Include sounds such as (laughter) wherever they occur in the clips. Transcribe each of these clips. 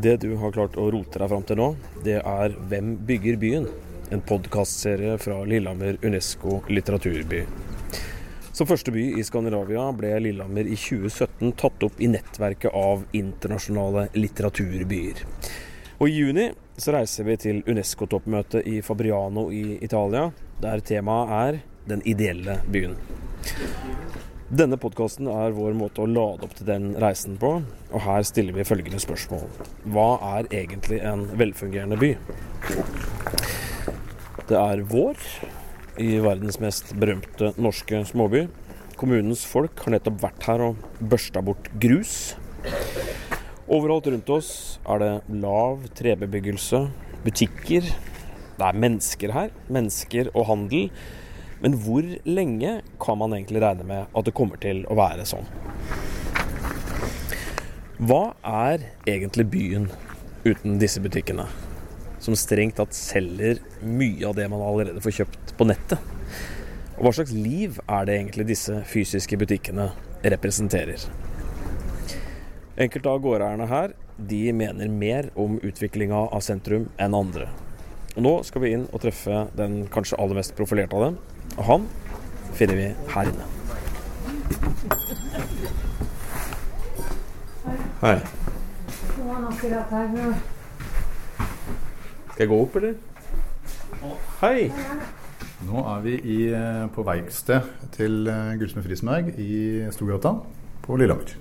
Det du har klart å rote deg fram til nå, det er Hvem bygger byen? En podkastserie fra Lillehammer Unesco litteraturby. Som første by i Skandinavia ble Lillehammer i 2017 tatt opp i nettverket av internasjonale litteraturbyer. Og i juni så reiser vi til Unesco-toppmøtet i Fabriano i Italia, der temaet er den ideelle byen. Denne podkasten er vår måte å lade opp til den reisen på, og her stiller vi følgende spørsmål. Hva er egentlig en velfungerende by? Det er vår i verdens mest berømte norske småby. Kommunens folk har nettopp vært her og børsta bort grus. Overalt rundt oss er det lav trebebyggelse, butikker. Det er mennesker her. Mennesker og handel. Men hvor lenge kan man egentlig regne med at det kommer til å være sånn? Hva er egentlig byen uten disse butikkene? Som strengt tatt selger mye av det man allerede får kjøpt på nettet. Og hva slags liv er det egentlig disse fysiske butikkene representerer? Enkelte av gårdeierne her de mener mer om utviklinga av sentrum enn andre. Og Nå skal vi inn og treffe den kanskje aller mest profilerte av dem. Og han finner vi her inne. Hei. Skal jeg gå opp, eller? Hei. Nå er vi i, eh, på verksted til eh, Gullsmed Frisberg i Storgata på Lillehammer.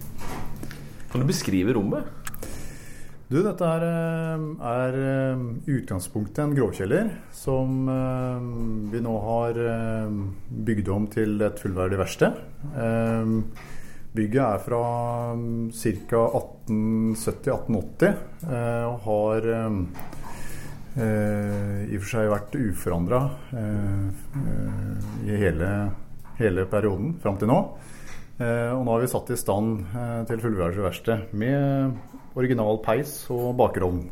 Kan du beskrive rommet? Du, dette er, eh, er utgangspunktet en grovkjeller som vi nå har bygd om til et fullverdig verksted. Bygget er fra ca. 1870-1880 og har eh, i og for seg vært uforandra eh, i hele, hele, perioden fram til nå. Eh, og nå har vi satt i stand eh, til fullverdig verksted med original peis og bakerovn.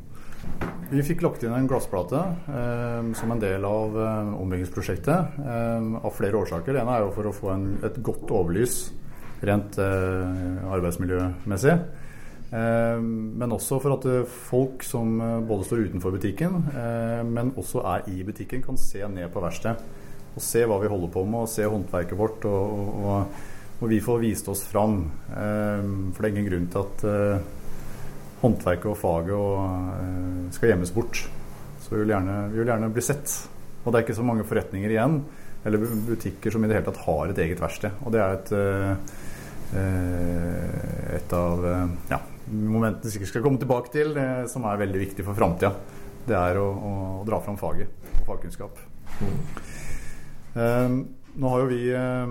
Vi fikk lagt inn en glassplate eh, som en del av eh, ombyggingsprosjektet av flere årsaker. Det ene er jo for å få en, et godt overlys rent arbeidsmiljømessig. Eh, men også for at eh, folk som eh, både står utenfor butikken, men også er i butikken, kan se ned på verkstedet. Og se hva vi holder på med, og se håndverket vårt. Og, og, og vi får vist oss fram. For det er ingen grunn til at håndverket og faget skal gjemmes bort. Så vi vil, gjerne, vi vil gjerne bli sett. Og det er ikke så mange forretninger igjen, eller butikker som i det hele tatt har et eget verksted. Og det er et, et av ja, momentene sikkert skal komme tilbake til, som er veldig viktig for framtida. Det er å, å, dra fram faget og fagkunnskap. Mm. Um, nå har jo vi eh,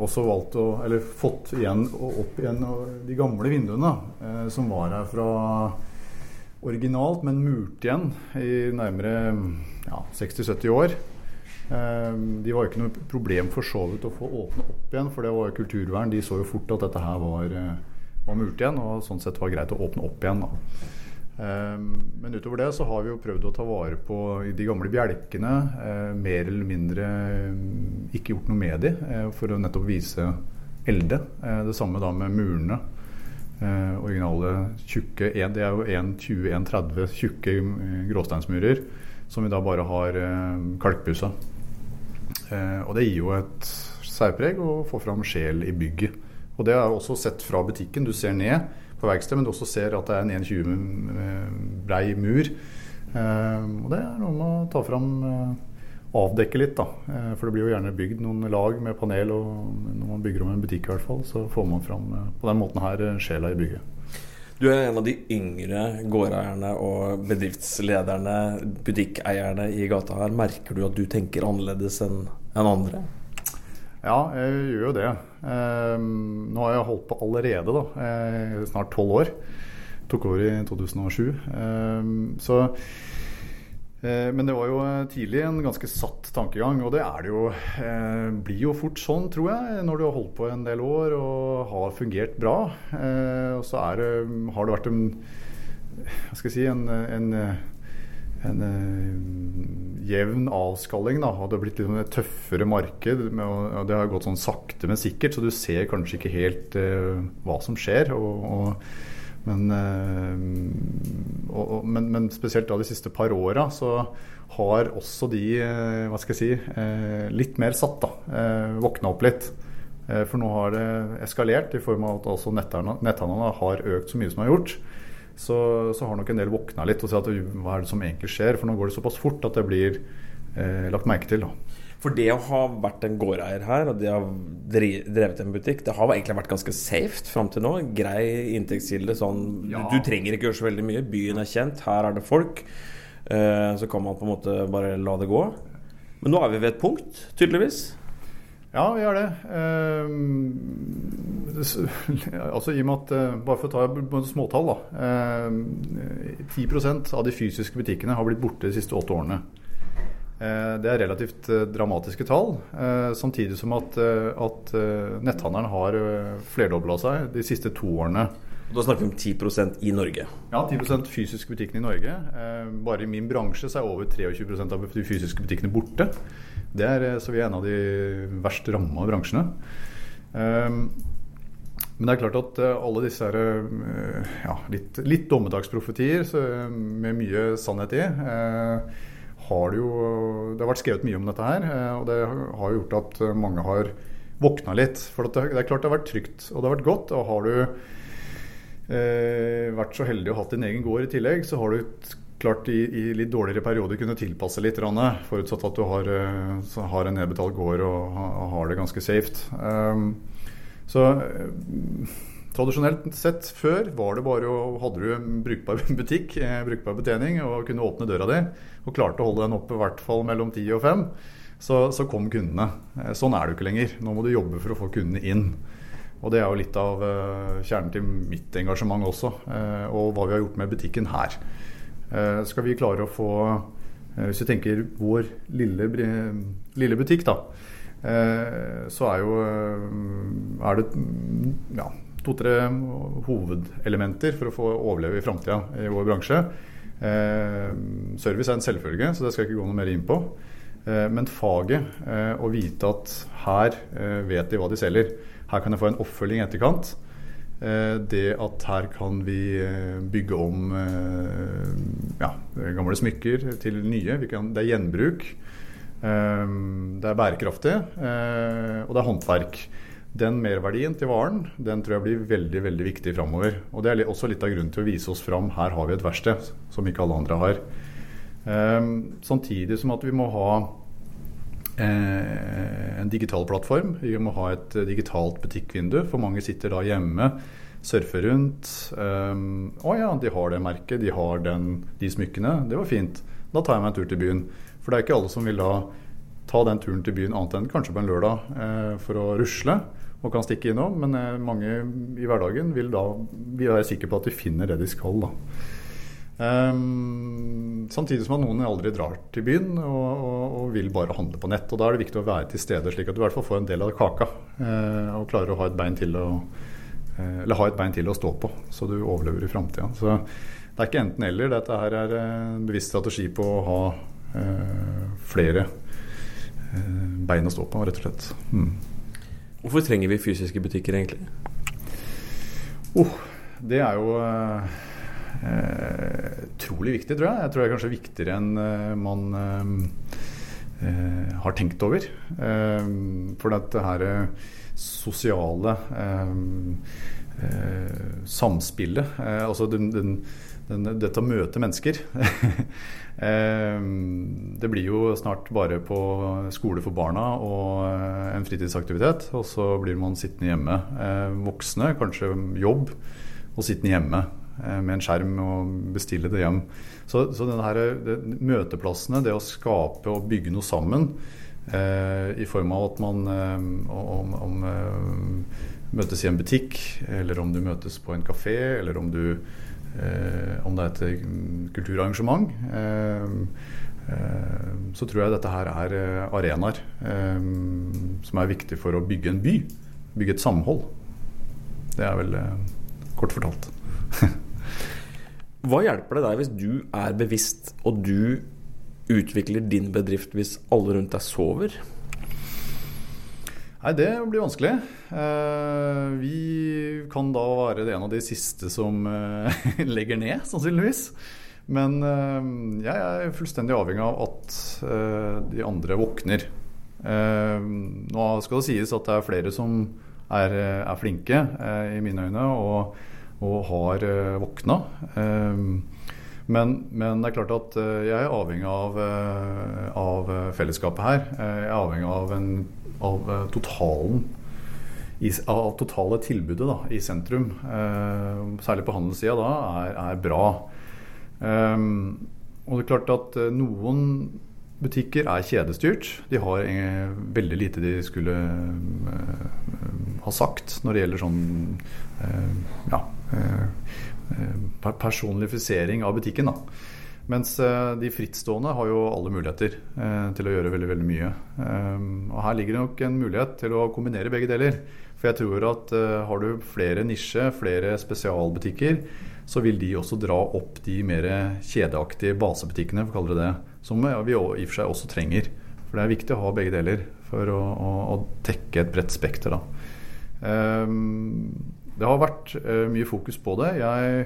også valgt å Eller fått igjen opp igjen de gamle vinduene eh, som var her fra originalt, men murt igjen i nærmere ja, 60-70 år. Eh, de var jo ikke noe problem for så vidt å få åpne opp igjen, for det var jo kulturvern. De så jo fort at dette her var, eh, var murt igjen, og sånn sett var greit å åpne opp igjen. Da. Eh, men utover det så har vi jo prøvd å ta vare på de gamle bjelkene. Mer eller mindre ikke gjort noe med de, for å nettopp vise elde. Det samme da med murene. originale tjukke Det er jo 1,20-1,30 tjukke gråsteinsmurer som vi da bare har kalkpussa. Eh, og det gir jo et særpreg å få fram sjel i bygget. Og det er også sett fra butikken. Du ser ned på verkstedet, men du også ser at det er en 1,20 eh, brei mur. Eh, og det er noe med å ta fram avdekke litt, da. For det blir jo gjerne bygd noen lag med panel, og når man bygger om en butikk i hvert fall, så får man fram på den måten her sjela i bygget. Du er en av de yngre gårdeierne og bedriftslederne, butikkeierne i gata her. Merker du at du tenker annerledes enn andre? Ja, jeg gjør jo det. Eh, nå har jeg holdt på allerede, da. Eh, snart tolv år. Tok over i 2007. Eh, så eh, men det var jo tidlig en ganske satt tankegang, og det er det jo. Eh, blir jo fort sånn, tror jeg, når du har holdt på en del år og har fungert bra. Eh, og så det, har det vært en Hva skal jeg si en, en en uh, jevn avskalling. Da. Det har blitt litt et tøffere marked. og Det har gått sånn sakte, men sikkert, så du ser kanskje ikke helt uh, hva som skjer. og, og men, uh, og, men, men, spesielt da de siste par åra så har også de hva skal jeg si, litt mer satt. da, Våkna opp litt. For nå har det eskalert i form av at også netthandlene har økt så mye som de har gjort så, så, har nok en del våkna litt og sett hva er det som egentlig skjer. For nå går det såpass fort at det blir eh, lagt merke til. Da. For det å ha vært en gårdeier her og det å ha drevet en butikk, det har egentlig vært ganske safe fram til nå. Grei inntektskilde. Sånn, ja. du, du, trenger ikke gjøre så veldig mye. Byen er kjent, her er det folk. Eh, så kan man på en måte bare la det gå. Men nå er vi ved et punkt, tydeligvis. Ja, vi gjør det. Eh, (laughs) altså i og med at, eh, Bare for å ta småtall, da. Eh, 10% av de fysiske butikkene har blitt borte de siste åtte årene. Eh, det er relativt eh, dramatiske tall. Eh, samtidig som at, at netthandelen har flerdobla seg de siste to årene. Og da snakker vi om 10% i Norge? Ja, 10% fysiske butikkene i Norge. Bare i min bransje så er over 23% av de fysiske butikkene borte. Det er, eh, så vi er en av de verst ramma bransjene. Um, men det er klart at eh, alle disse her, eh, ja, litt, litt dommedagsprofetier med mye sannhet i, har det jo Det har vært skrevet mye om dette her, og det har gjort at mange har våkna litt. For det, er klart det har vært trygt, og det har vært godt. Og har du vært så heldig å ha hatt din egen gård i tillegg, så har du klart i, i, litt dårligere perioder kunne tilpasse litt, forutsatt at du har, eh, har en nedbetalt gård og, har det ganske safe. Um, så eh, tradisjonelt sett før var det bare å Hadde du en brukbar (laughs) butikk, eh, brukbar betjening, og kunne åpne døra di, og klarte å holde den oppe i hvert fall mellom ti og fem, så, så, kom kundene. Sånn er jo ikke lenger. Nå må du jobbe for å få kundene inn. Og det er jo litt av kjernen til mitt engasjement også, og hva vi har gjort med butikken her. Eh, skal vi klare å få eh, Hvis vi tenker vår lille, lille butikk, da, eh, så er jo er det ja, to-tre hovedelementer for å få overleve i framtida i vår bransje. service er en selvfølge, så det skal jeg ikke gå noe mer inn på. men faget, å vite at her vet de hva de selger. Her kan jeg få en oppfølging i etterkant. Eh, det at her kan vi eh, bygge om eh, ja, gamle smykker til nye. Kan, det er gjenbruk. Det er bærekraftig, og det er håndverk. Den merverdien til varen den tror jeg blir veldig veldig viktig framover. Og det er også litt av grunnen til å vise oss fram. Her har vi et verksted som ikke alle andre har. Samtidig som at vi må ha en digital plattform. Vi må ha et digitalt butikkvindu, for mange sitter da hjemme, surfer rundt. Um, å ja, de har det merket, de har den, de smykkene. Det var fint. Da tar jeg meg en tur til byen. For det er ikke alle som vil da ta den turen til byen annet enn kanskje på en lørdag eh, for å rusle og kan stikke innom. Men eh, mange i hverdagen vil da vil være sikre på at de finner det de skal. da. Um, samtidig som at noen aldri drar til byen og, og, og, vil bare handle på nett. og Da er det viktig å være til stede, slik at du i hvert fall får en del av kaka. Eh, og klarer å ha et bein til å eh, eller ha et bein til å stå på, så du overlever i framtida. Så det er ikke enten-eller. Dette her er en bevisst strategi på å ha eh, flere bein å stå på, rett og slett. Mm. Hvorfor trenger vi fysiske butikker, egentlig? Oh, det er jo eh, utrolig viktig, tror jeg. Jeg tror det er kanskje viktigere enn eh, man eh, eh, har tenkt over. Eh, for dette her sosiale samspillet, altså den, den, den, dette å møte mennesker (laughs) Det blir jo snart bare på skole for barna og en fritidsaktivitet. Og så blir man sittende hjemme. Voksne, kanskje jobb, og sittende hjemme. Eh, med en skjerm og bestille det hjem. Så, så her, det, møteplassene, det å skape og bygge noe sammen eh, i form av at man eh, om, om eh, møtes i en butikk, eller om du møtes på en kafé, eller om, du, eh, om det er et kulturarrangement, eh, så tror jeg dette her er arenaer som er viktig for å bygge en by. Bygge et samhold. Det er vel kort fortalt. (laughs) Hva hjelper det deg hvis du er bevisst, og du utvikler din bedrift hvis alle rundt deg sover? Nei, det blir vanskelig. Eh, vi kan da være en av de siste som eh, (laughs) legger ned, sannsynligvis. Men eh, jeg er fullstendig avhengig av at de andre våkner. Nå skal det sies at det er flere som er, er flinke, i mine øyne, og, og har våkna. Men, men, det er klart at jeg er avhengig av, av fellesskapet her. Jeg er avhengig av en av eh, totalen av totale tilbudet da, i sentrum, eh, særlig på handelssida, da, er, er bra. Um, og det er klart at eh, noen butikker er kjedestyrt. De har eh, veldig lite de skulle eh, ha sagt når det gjelder sånn eh, ja, personifisering av butikken. da. Mens de frittstående har jo alle muligheter til å gjøre veldig veldig mye. Og Her ligger det nok en mulighet til å kombinere begge deler. For jeg tror at har du flere nisje, flere spesialbutikker, så vil de også dra opp de mer kjedeaktige basebutikkene, for å kalle det det. Som vi i og for seg også trenger. For det er viktig å ha begge deler for å, å, å dekke et bredt spekter. Da. Det har vært mye fokus på det. Jeg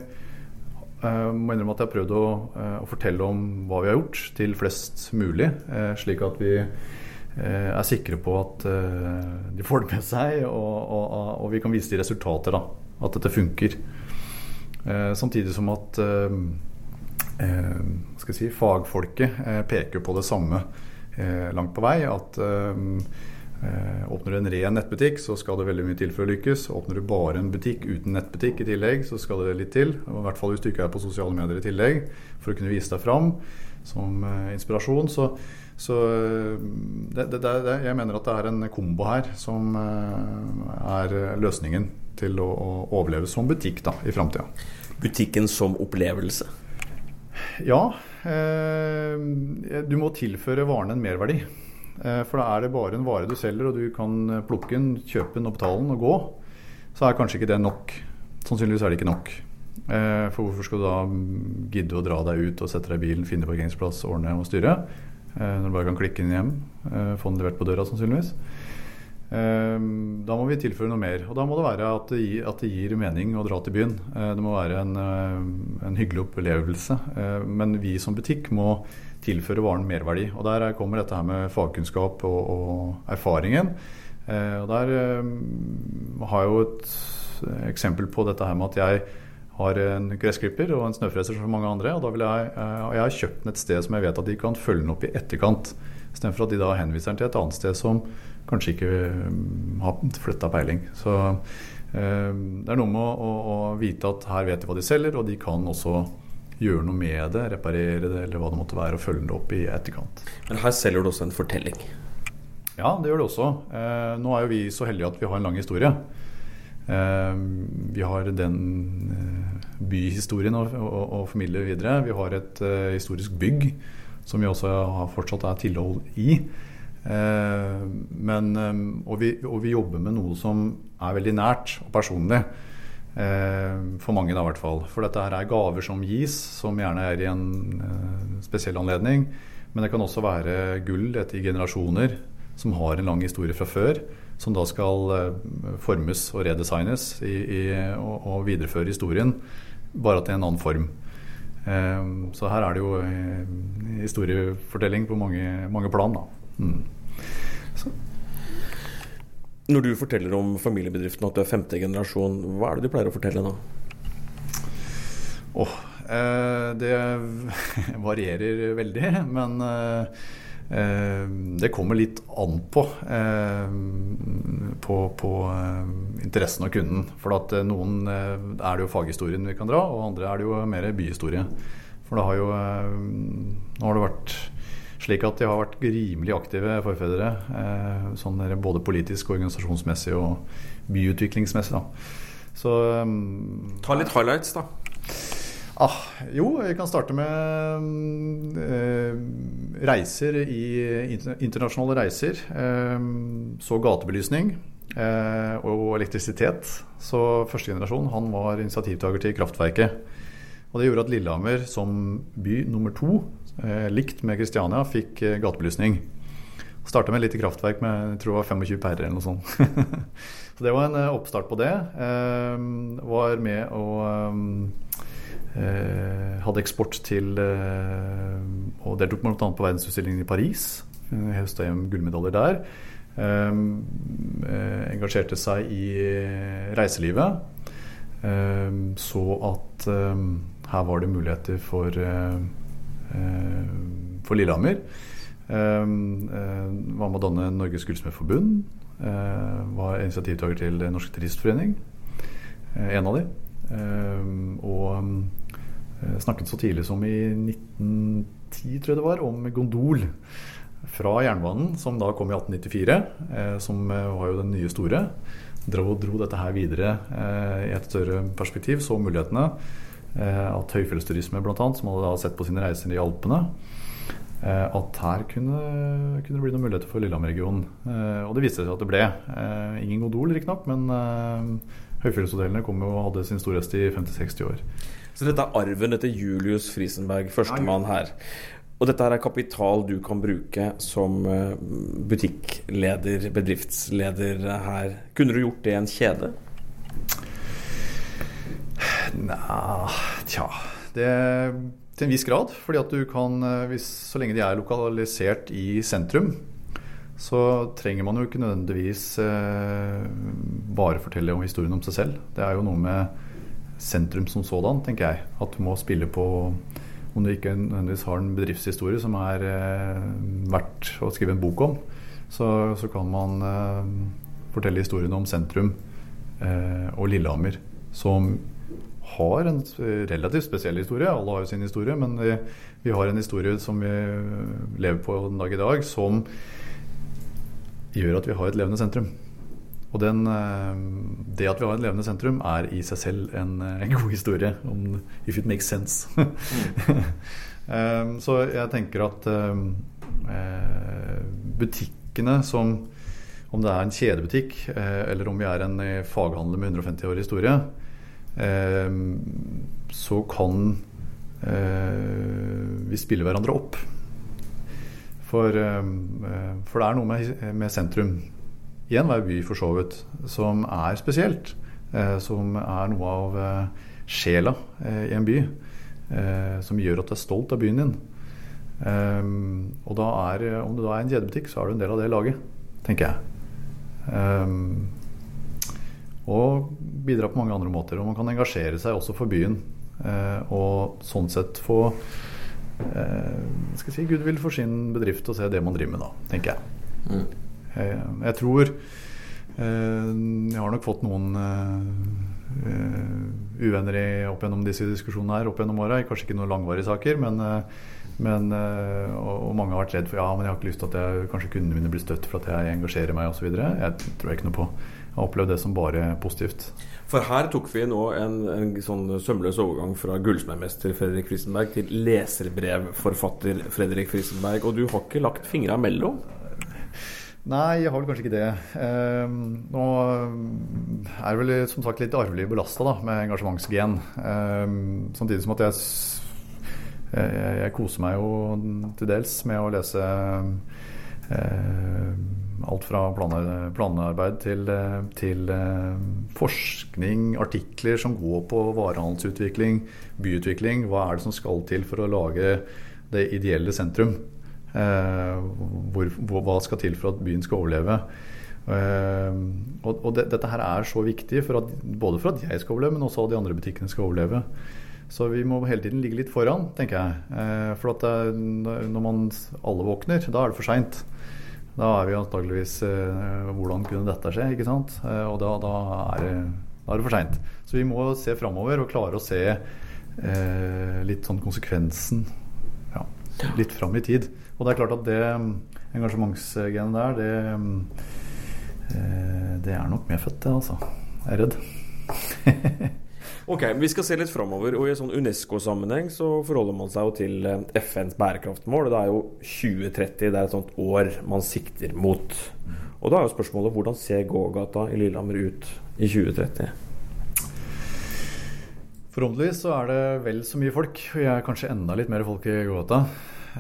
uh, må innrømme at jeg har prøvd å, uh, å, fortelle om hva vi har gjort, til flest mulig. Slik at vi er sikre på at de får det med seg, og, og, og vi kan vise de resultater. Da, at dette funker. Samtidig som at si, fagfolket peker på det samme langt på vei. At Eh, åpner du en ren nettbutikk, så skal det veldig mye til for å lykkes. Åpner du bare en butikk uten nettbutikk i tillegg, så skal det litt til. I hvert fall hvis du ikke er på sosiale medier i tillegg, for å kunne vise deg fram som eh, inspirasjon. Så, så eh, det, det, det, jeg mener at det er en kombo her som er løsningen til å, å overleve som butikk da, i framtida. Butikken som opplevelse? Ja. Eh, du må tilføre varene en merverdi. Eh, for da er det bare en vare du selger, og du kan plukke den, kjøpe den og betale den og gå. Så er kanskje ikke det nok. Sannsynligvis er det ikke nok. Eh, for hvorfor skal du da gidde å dra deg ut og sette deg i bilen, finne parkeringsplass, ordne og styre? Når du bare kan klikke inn hjem, få den levert på døra sannsynligvis. Da må vi tilføre noe mer. Og da må det være at det gir, at det gir mening å dra til byen. Det må være en, en hyggelig opplevelse. Men vi som butikk må tilføre varen merverdi. Og Der kommer dette her med fagkunnskap og, og erfaringen. Eh, og Der eh, har jeg jo et eksempel på dette her med at jeg har en gressklipper og en snøfreser som mange andre. Og da vil jeg, eh, jeg har kjøpt den et sted som jeg vet at de kan følge den opp i etterkant. Istedenfor at de da henviser den til et annet sted som kanskje ikke har flytta peiling. Så det er noe med å, å, å, vite at her vet de hva de selger, og de kan også gjøre noe med det, reparere det eller hva det måtte være, og følge det opp i etterkant. Men her selger du også en fortelling? Ja, det gjør det også. Eh, nå er jo vi så heldige at vi har en lang historie. Eh, vi har den eh, byhistorien å, å, å, formidle videre. Vi har et eh, historisk bygg som vi også har fortsatt er tilhold i. Eh, men, eh, og vi, og vi jobber med noe som er veldig nært og personlig. Eh, for mange, da i hvert fall. For dette her er gaver som gis, som gjerne er i en spesiell anledning. Men det kan også være gull etter generasjoner som har en lang historie fra før. Som da skal formes og redesignes i, i, og, og, videreføre historien, bare til en annen form. Så her er det jo historiefortelling på mange, mange plan. Da. Mm. Når du forteller om familiebedriften at du er femte generasjon, hva er det du pleier å fortelle da? Oh, eh, det (laughs) varierer veldig, men eh, eh, det kommer litt an på, eh, på, på eh, interessen av kunden. For eh, noen er det jo faghistorien vi kan dra, og andre er det jo mer byhistorie. For det har jo Nå har det vært slik at de har vært rimelig aktive forfedre. Eh, sånn både politisk, organisasjonsmessig og byutviklingsmessig. Da. Så Ta litt highlights, da. Ah, jo, vi kan starte med eh, reiser i internasjonale reiser. Eh, så gatebelysning eh, og elektrisitet. Så første generasjon han var initiativtaker til kraftverket. Og det gjorde at Lillehammer som by nummer to, eh, likt med Kristiania, fikk eh, gatebelysning. Starta med et lite kraftverk med jeg tror det var 25 pærer eller noe sånt. (laughs) så det var en eh, oppstart på det. Var med å hadde eksport til eh, Og deltok bl.a. på verdensutstillingen i Paris. Høsta hjem gullmedaljer der. Eh, eh, engasjerte seg i reiselivet. så at her var det muligheter for, for Lillehammer. Eh, var med å danne Norges Gullsmedforbund. Eh, var initiativtaker til Norsk Turistforening. Eh, en av de. Ehm, og snakket så tidlig som i 1910, tror jeg det var, om gondol fra jernbanen, som da kom i 1894. Som var jo den nye store. Dro, dro dette her videre i et større perspektiv, så mulighetene. At høyfjellsturisme bl.a., som hadde da sett på sine reiser i Alpene, Eh, at her kunne, kunne, det bli noen muligheter for Lillehammer-regionen. Eh, og det viste seg at det ble. Eh, ingen Gondol, riktignok, men høyfjellshotellene kom og hadde sin storhest i 50-60 år. Så dette er arven etter Julius Friesenberg, førstemann her. Og dette er kapital du kan bruke som butikkleder, bedriftsleder her. Kunne du gjort det i en kjede? Nja Tja. Det til en viss grad. fordi at du kan, eh, hvis, Så lenge de er lokalisert i sentrum, så trenger man jo ikke nødvendigvis eh, bare fortelle om historien om seg selv. Det er jo noe med sentrum som sådan, tenker jeg. At du må spille på Om du ikke nødvendigvis har en bedriftshistorie som er eh, verdt å skrive en bok om, så, så kan man eh, fortelle historiene om sentrum eh, og Lillehammer som har en relativt spesiell historie. Alle har jo sin historie, men vi, vi, har en historie som vi lever på den dag i dag, som gjør at vi har et levende sentrum. Og den, eh, det at vi har et levende sentrum, er i seg selv en, en god historie. Om, if it makes sense. mm. (laughs) Så jeg tenker at eh, butikkene som Om det er en kjedebutikk, eller om vi er en faghandler med 150 år historie, så kan eh, vi spille hverandre opp. For, ehm, eh, for det er noe med, med sentrum, i enhver by for så vidt, som er spesielt. Eh, som er noe av sjela i en by. Som gjør at du er stolt av byen din. Um, og da er, om det da er en kjedebutikk, så er du en del av det laget, tenker jeg. Um, og bidra på mange andre måter. Og man kan engasjere seg også for byen. Eh, og sånn sett få eh, skal si, vil for sin bedrift og se det man driver med, da, tenker jeg. Mm. Jeg, jeg tror eh, Jeg har nok fått noen eh, eh, uvenner i, opp gjennom disse diskusjonene her opp gjennom åra. Kanskje ikke noen langvarige saker, men, men og, og, mange har vært redd for ja, men jeg har ikke lyst til at jeg, kanskje kundene mine blir støtt for at jeg engasjerer meg osv. Jeg tror ikke noe på. Jeg har opplevd det som bare positivt. For her tok vi nå en, en sånn sømløs overgang fra gullsmedmester Fredrik Frisenberg til leserbrevforfatter Fredrik Frisenberg. Og du har ikke lagt fingra mellom? Nei, jeg har vel kanskje ikke det. Eh, nå er jeg vel som sagt litt arvelig belasta med engasjementsgen. Eh, samtidig som at jeg, jeg, jeg, koser meg jo til dels med å lese eh, Alt fra planarbeid til, til, eh, forskning, artikler som går på varehandelsutvikling, byutvikling. Hva er det som skal til for å lage det ideelle sentrum? Eh, hvor, hva skal til for at byen skal overleve? Eh, og det, dette her er så viktig for at, både for at jeg skal overleve, men også at de andre butikkene skal overleve. Så vi må hele tiden ligge litt foran, tenker jeg. For at det, når man alle våkner, da er det for seint. Da er vi antageligvis eh, Hvordan kunne dette skje? ikke sant? Eh, og da, da, er, det, da er det for seint. Så vi må se framover og klare å se eh, litt sånn konsekvensen ja, litt fram i tid. Og det er klart at det engasjementsgenet der, det, eh, det er nok medfødt, det, altså. Jeg er redd. (laughs) Ok, Vi skal se litt framover. og I sånn UNESCO-sammenheng så forholder man seg jo til eh, FNs bærekraftmål. Det er jo 2030, det er et sånt år man sikter mot. Og da er jo spørsmålet hvordan ser gågata i Lillehammer ut i 2030? Forhåpentligvis så er det vel så mye folk, og jeg er kanskje enda litt mer folk i gågata.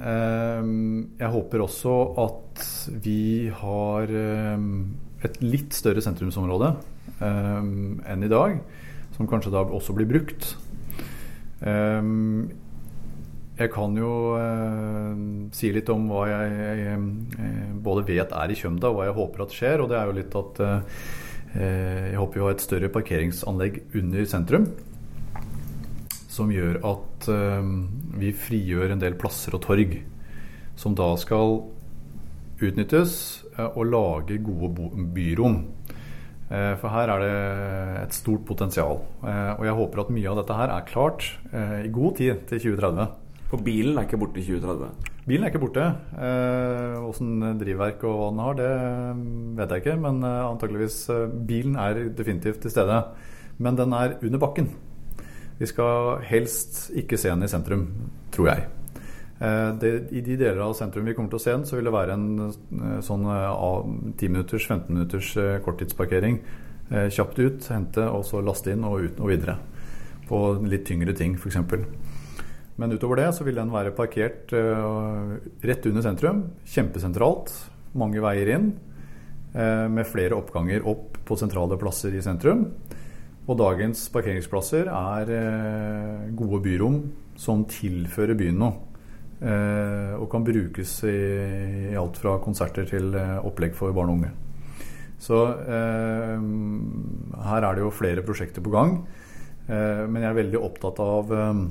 Ehm, jeg håper også at vi har ehm, et litt større sentrumsområde ehm, enn i dag, som kanskje da også blir brukt. Jeg kan jo si litt om hva jeg, både vet er i Kjømda, og hva jeg håper at skjer. Og det er jo litt at eh, jeg håper vi har et større parkeringsanlegg under sentrum som gjør at vi frigjør en del plasser og torg som da skal utnyttes og lage gode byrom. Uh, for her er det et stort potensial. og jeg håper at mye av dette her er klart i god tid til 2030. For bilen er ikke borte i 2030? Bilen er ikke borte. Åssen drivverk og hva den har, det vet jeg ikke. Men antakeligvis bilen er definitivt til stede. Men den er under bakken. Vi skal helst ikke se den i sentrum, tror jeg. Eh, det, I de deler av sentrum vi kommer til å se den, så vil det være en eh, sånn 10 minutters, 15 minutters eh, korttidsparkering. Kjapt ut, hente og så laste inn og ut og videre. På litt tyngre ting, f.eks. Men utover det så vil den være parkert rett under sentrum. Kjempesentralt. Mange veier inn. Med flere oppganger opp på sentrale plasser i sentrum. Og dagens parkeringsplasser er gode byrom som tilfører byen noe. Eh, og kan brukes i, i, alt fra konserter til eh, opplegg for barn og unge. Så eh, her er det jo flere prosjekter på gang. Eh, men jeg er veldig opptatt av eh,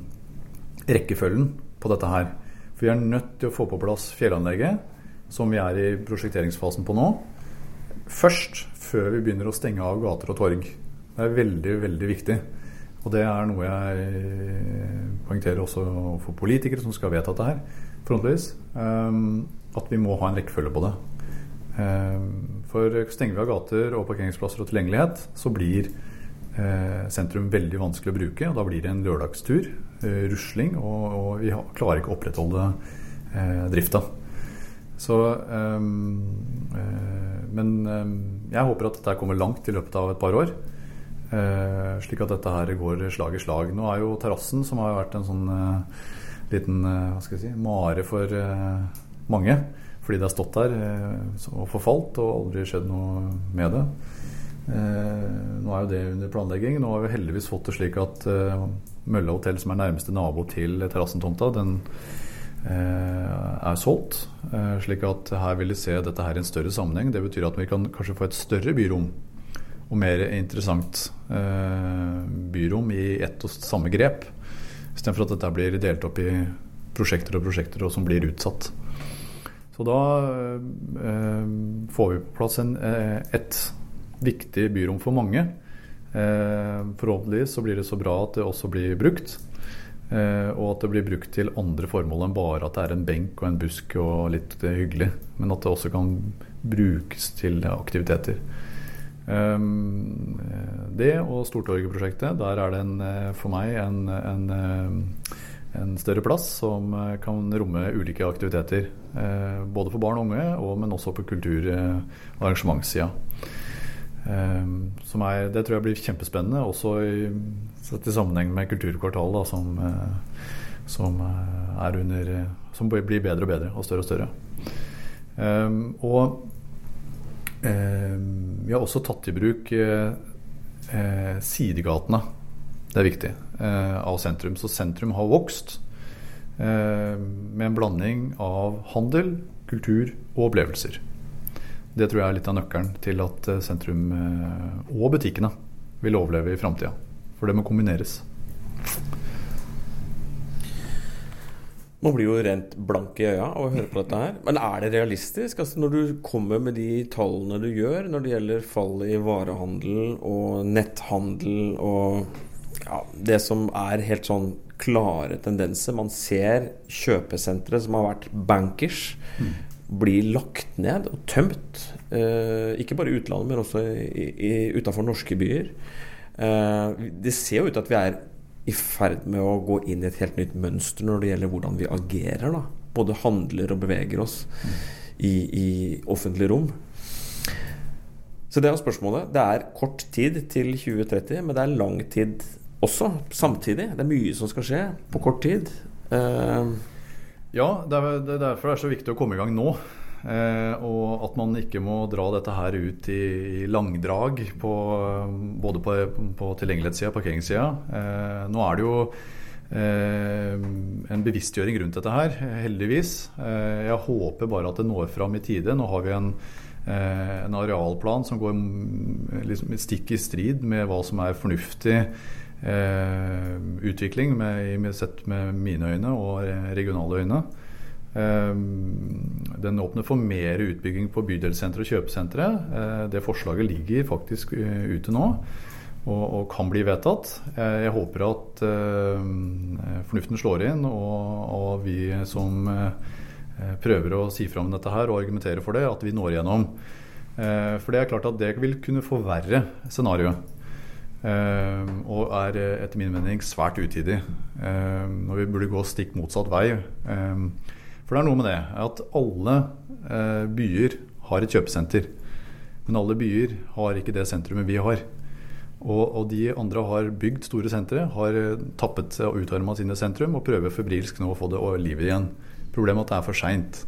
rekkefølgen på dette her. For vi er nødt til å få på plass fjellanlegget, som vi er i prosjekteringsfasen på nå. Først, før vi begynner å stenge av gater og torg. Det er veldig, veldig viktig. Og det er noe jeg poengterer også for politikere som skal vedta dette her, frontvis. Um, at vi må ha en rekkefølge på det. Um, for stenger vi av gater og parkeringsplasser og tilgjengelighet, så blir uh, sentrum veldig vanskelig å bruke. Og da blir det en lørdagstur, uh, rusling, og, vi klarer ikke å opprettholde drifta. Så um, Men jeg håper at dette kommer langt i løpet av et par år. Eh, slik at dette her går slag i slag. Nå er jo terrassen, som har vært en sånn eh, liten eh, hva skal jeg si, mare for mange, fordi det har stått der og forfalt og aldri skjedd noe med det. Nå er jo det under planlegging. Nå har vi heldigvis fått det slik at Mølla hotell, som er nærmeste nabo til terrassentomta, den er solgt. Slik at her vil de se dette her i en større sammenheng. Det betyr at vi kan kanskje få et større byrom og mer interessant eh, byrom i ett og samme grep. Istedenfor at dette blir delt opp i prosjekter og prosjekter og som blir utsatt. Så da eh, får vi på plass en, eh, et viktig byrom for mange. Eh, forhåpentligvis så blir det så bra at det også blir brukt. Eh, og at det blir brukt til andre formål enn bare at det er en benk og en busk og litt hyggelig. Men at det også kan brukes til aktiviteter. Um, det og Stortorget-prosjektet, der er det en, eh, for meg en, en, eh, en, større plass som kan romme ulike aktiviteter. Både for barn og unge, og, men også på kultur- og arrangementssida. Um, det tror jeg blir kjempespennende, også i, sett i sammenheng med Kulturkvartalet, da, som, som, er under, som blir bedre og bedre og større og større. Um, og Eh, vi har også tatt i bruk eh, eh, sidegatene. Det er viktig. av sentrum. Så sentrum har vokst med en blanding av handel, kultur og opplevelser. Det tror jeg er litt av nøkkelen til at sentrum og butikkene vil overleve i framtida. For det må kombineres. Man blir jo rent blank i øya av å høre på dette her. Men er det realistisk? Altså Når du kommer med de tallene du gjør når det gjelder fall i varehandel og netthandel og ja, det som er helt sånn klare tendenser Man ser kjøpesentre som har vært bankers, mm. bli lagt ned og tømt. Eh, ikke bare i utlandet, men også utafor norske byer. Eh, det ser jo ut til at vi er i ferd med å gå inn i et helt nytt mønster når det gjelder hvordan vi agerer. da Både handler og beveger oss i, i offentlig rom. Så det er spørsmålet. Det er kort tid til 2030, men det er lang tid også, samtidig. Det er mye som skal skje på kort tid. Uh, ja, det er derfor det er så viktig å komme i gang nå. Eh, og at man ikke må dra dette her ut i, langdrag på, både på, på tilgjengelighetssida og parkeringssida. Eh, nå er det jo eh, en bevisstgjøring rundt dette her, heldigvis. Eh, jeg håper bare at det når fram i tide. Nå har vi en Eh, en arealplan som går liksom stikk i strid med hva som er fornuftig eh, utvikling, med, sett med mine øyne og regionale øyne. Eh, den åpner for mer utbygging på bydelssentre og kjøpesentre. Eh, det forslaget ligger faktisk eh, ute nå. Og, og, kan bli vedtatt. Eh, jeg håper at fornuften slår inn, og, og vi som prøver å si fra om dette her og argumentere for det, at vi når igjennom. For det er klart at det vil kunne forverre scenarioet. Eh, og er etter min mening svært utidig. Når vi burde gå stikk motsatt vei. For det er noe med det at alle byer har et kjøpesenter. Men alle byer har ikke det sentrumet vi har. Og, og, de andre har bygd store sentre, har tappet og utarma sine sentrum og prøver febrilsk nå å få det livet igjen. Problemet er at det er for seint.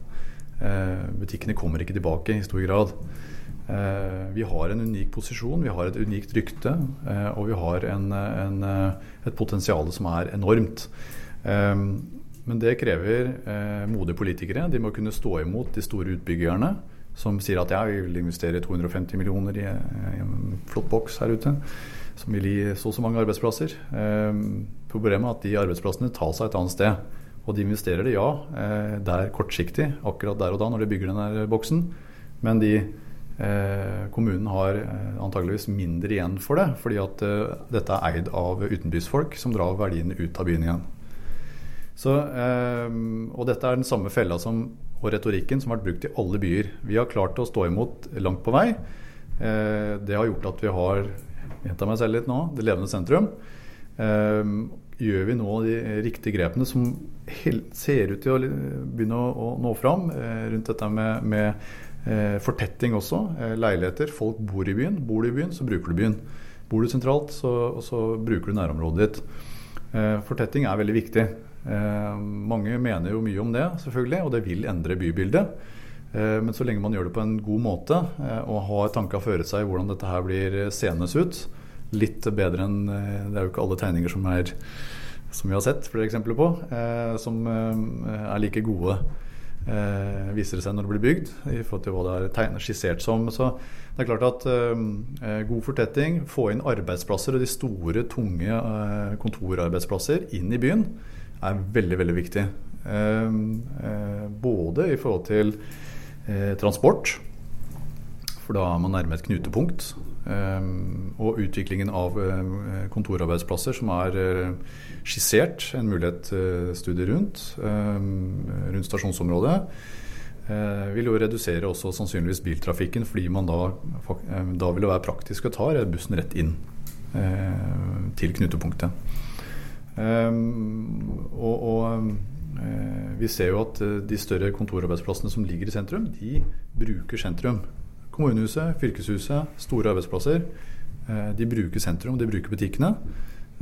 Eh, butikkene kommer ikke tilbake i stor grad. Eh, vi har en unik posisjon, vi har et unikt rykte, eh, og vi har en, en, et potensial som er enormt. Men det krever modige politikere. De må kunne stå imot de store utbyggerne som sier at ja, vi vil investere 250 millioner i, en flott boks her ute. Som vil gi så og så mange arbeidsplasser. Problemet er at de arbeidsplassene tar seg et annet sted. Og de investerer det, ja. Eh, det er kortsiktig akkurat der og da når de bygger den boksen. Men de, eh, kommunen har eh, antageligvis mindre igjen for det, fordi at eh, dette er eid av utenbysfolk som drar verdiene ut av byen igjen. Så, eh, og dette er den samme fella som, og retorikken som har vært brukt i alle byer. Vi har klart å stå imot langt på vei. Eh, det har gjort at vi har gjenta meg selv litt nå, det levende sentrum. gjør vi nå de riktige grepene som ser ut til å begynne å, nå fram eh, rundt dette med, med eh, fortetting også. Leiligheter. Folk bor i byen. Bor du i byen, så bruker du byen. Bor du sentralt, så, så bruker du nærområdet ditt. Fortetting er veldig viktig. Eh, mange mener jo mye om det, selvfølgelig, og det vil endre bybildet. Eh, men så lenge man gjør det på en god måte og har tanka føre seg hvordan dette her blir seende ut, litt bedre enn Det er jo ikke alle tegninger som er som vi har sett flere eksempler på, eh, som eh, er like gode, eh, viser det seg når det blir bygd, i forhold til hva det er tegnet, skissert som. Så det er klart at eh, god fortetting, få inn arbeidsplasser og de store, tunge eh, kontorarbeidsplasser inn i byen, er veldig, veldig viktig. Eh, både i forhold til transport, for da er man nærme et knutepunkt. og utviklingen av kontorarbeidsplasser som er skissert en mulighetsstudie rundt, eh, rundt stasjonsområdet. Eh, vil jo redusere også sannsynligvis biltrafikken, fordi man da, eh, da vil det være praktisk å ta bussen rett inn til knutepunktet. Og, og vi ser jo at de større kontorarbeidsplassene som ligger i sentrum, de bruker sentrum. Kommunehuset, fylkeshuset, store arbeidsplasser. De bruker sentrum, de bruker butikkene.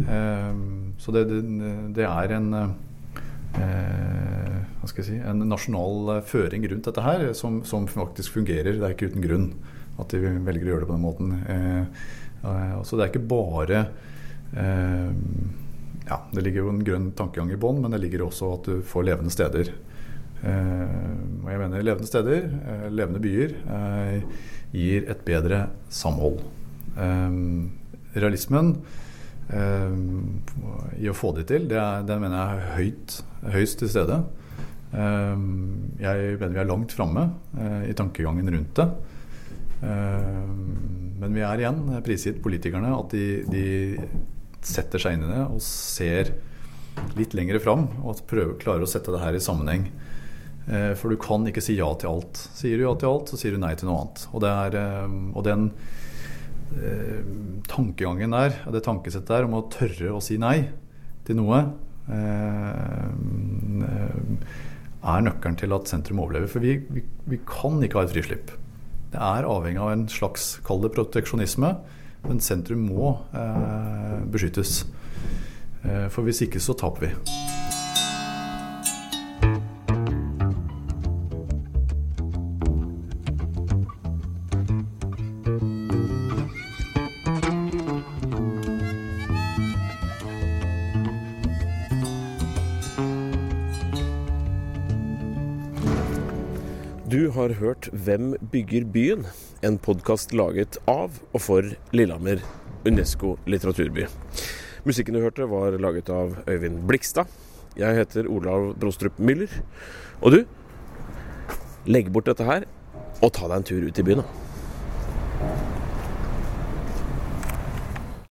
Ehm, så det, det, er en eh, hva skal jeg si, en nasjonal føring rundt dette her som, som, faktisk fungerer. Det er ikke uten grunn at de velger å gjøre det på den måten. Eh, så det er ikke bare eh, ja, Det ligger jo en grønn tankegang i bånn, men det ligger også at du får levende steder. og jeg mener levende steder, levende byer, gir et bedre samhold. realismen Eh, i å få det til. Det er, den mener jeg er høyt, høyst til stede. Eh, jeg mener vi er langt framme eh, i tankegangen rundt det. Men vi er igjen prisgitt politikerne at de, de, setter seg inn i det og ser litt lenger fram og prøver, klarer å sette det her i sammenheng. For du kan ikke si ja til alt. Sier du ja til alt, så sier du nei til noe annet. Og, er, og den eh, tankegangen der, det tankesettet der om å tørre å si nei til noe, eh, er nøkkelen til at sentrum overlever. For vi, vi, vi, kan ikke ha et frislipp. Det er avhengig av en slags, kall det proteksjonisme, men sentrum må eh, beskyttes. Eh, for hvis ikke så taper vi. Hørt 'Hvem bygger byen?', en podkast laget av og for Lillehammer Unesco litteraturby. Musikken du hørte, var laget av Øyvind Blikstad. Jeg heter Olav Brostrup Müller. Og du, legg bort dette her, og ta deg en tur ut i byen, da.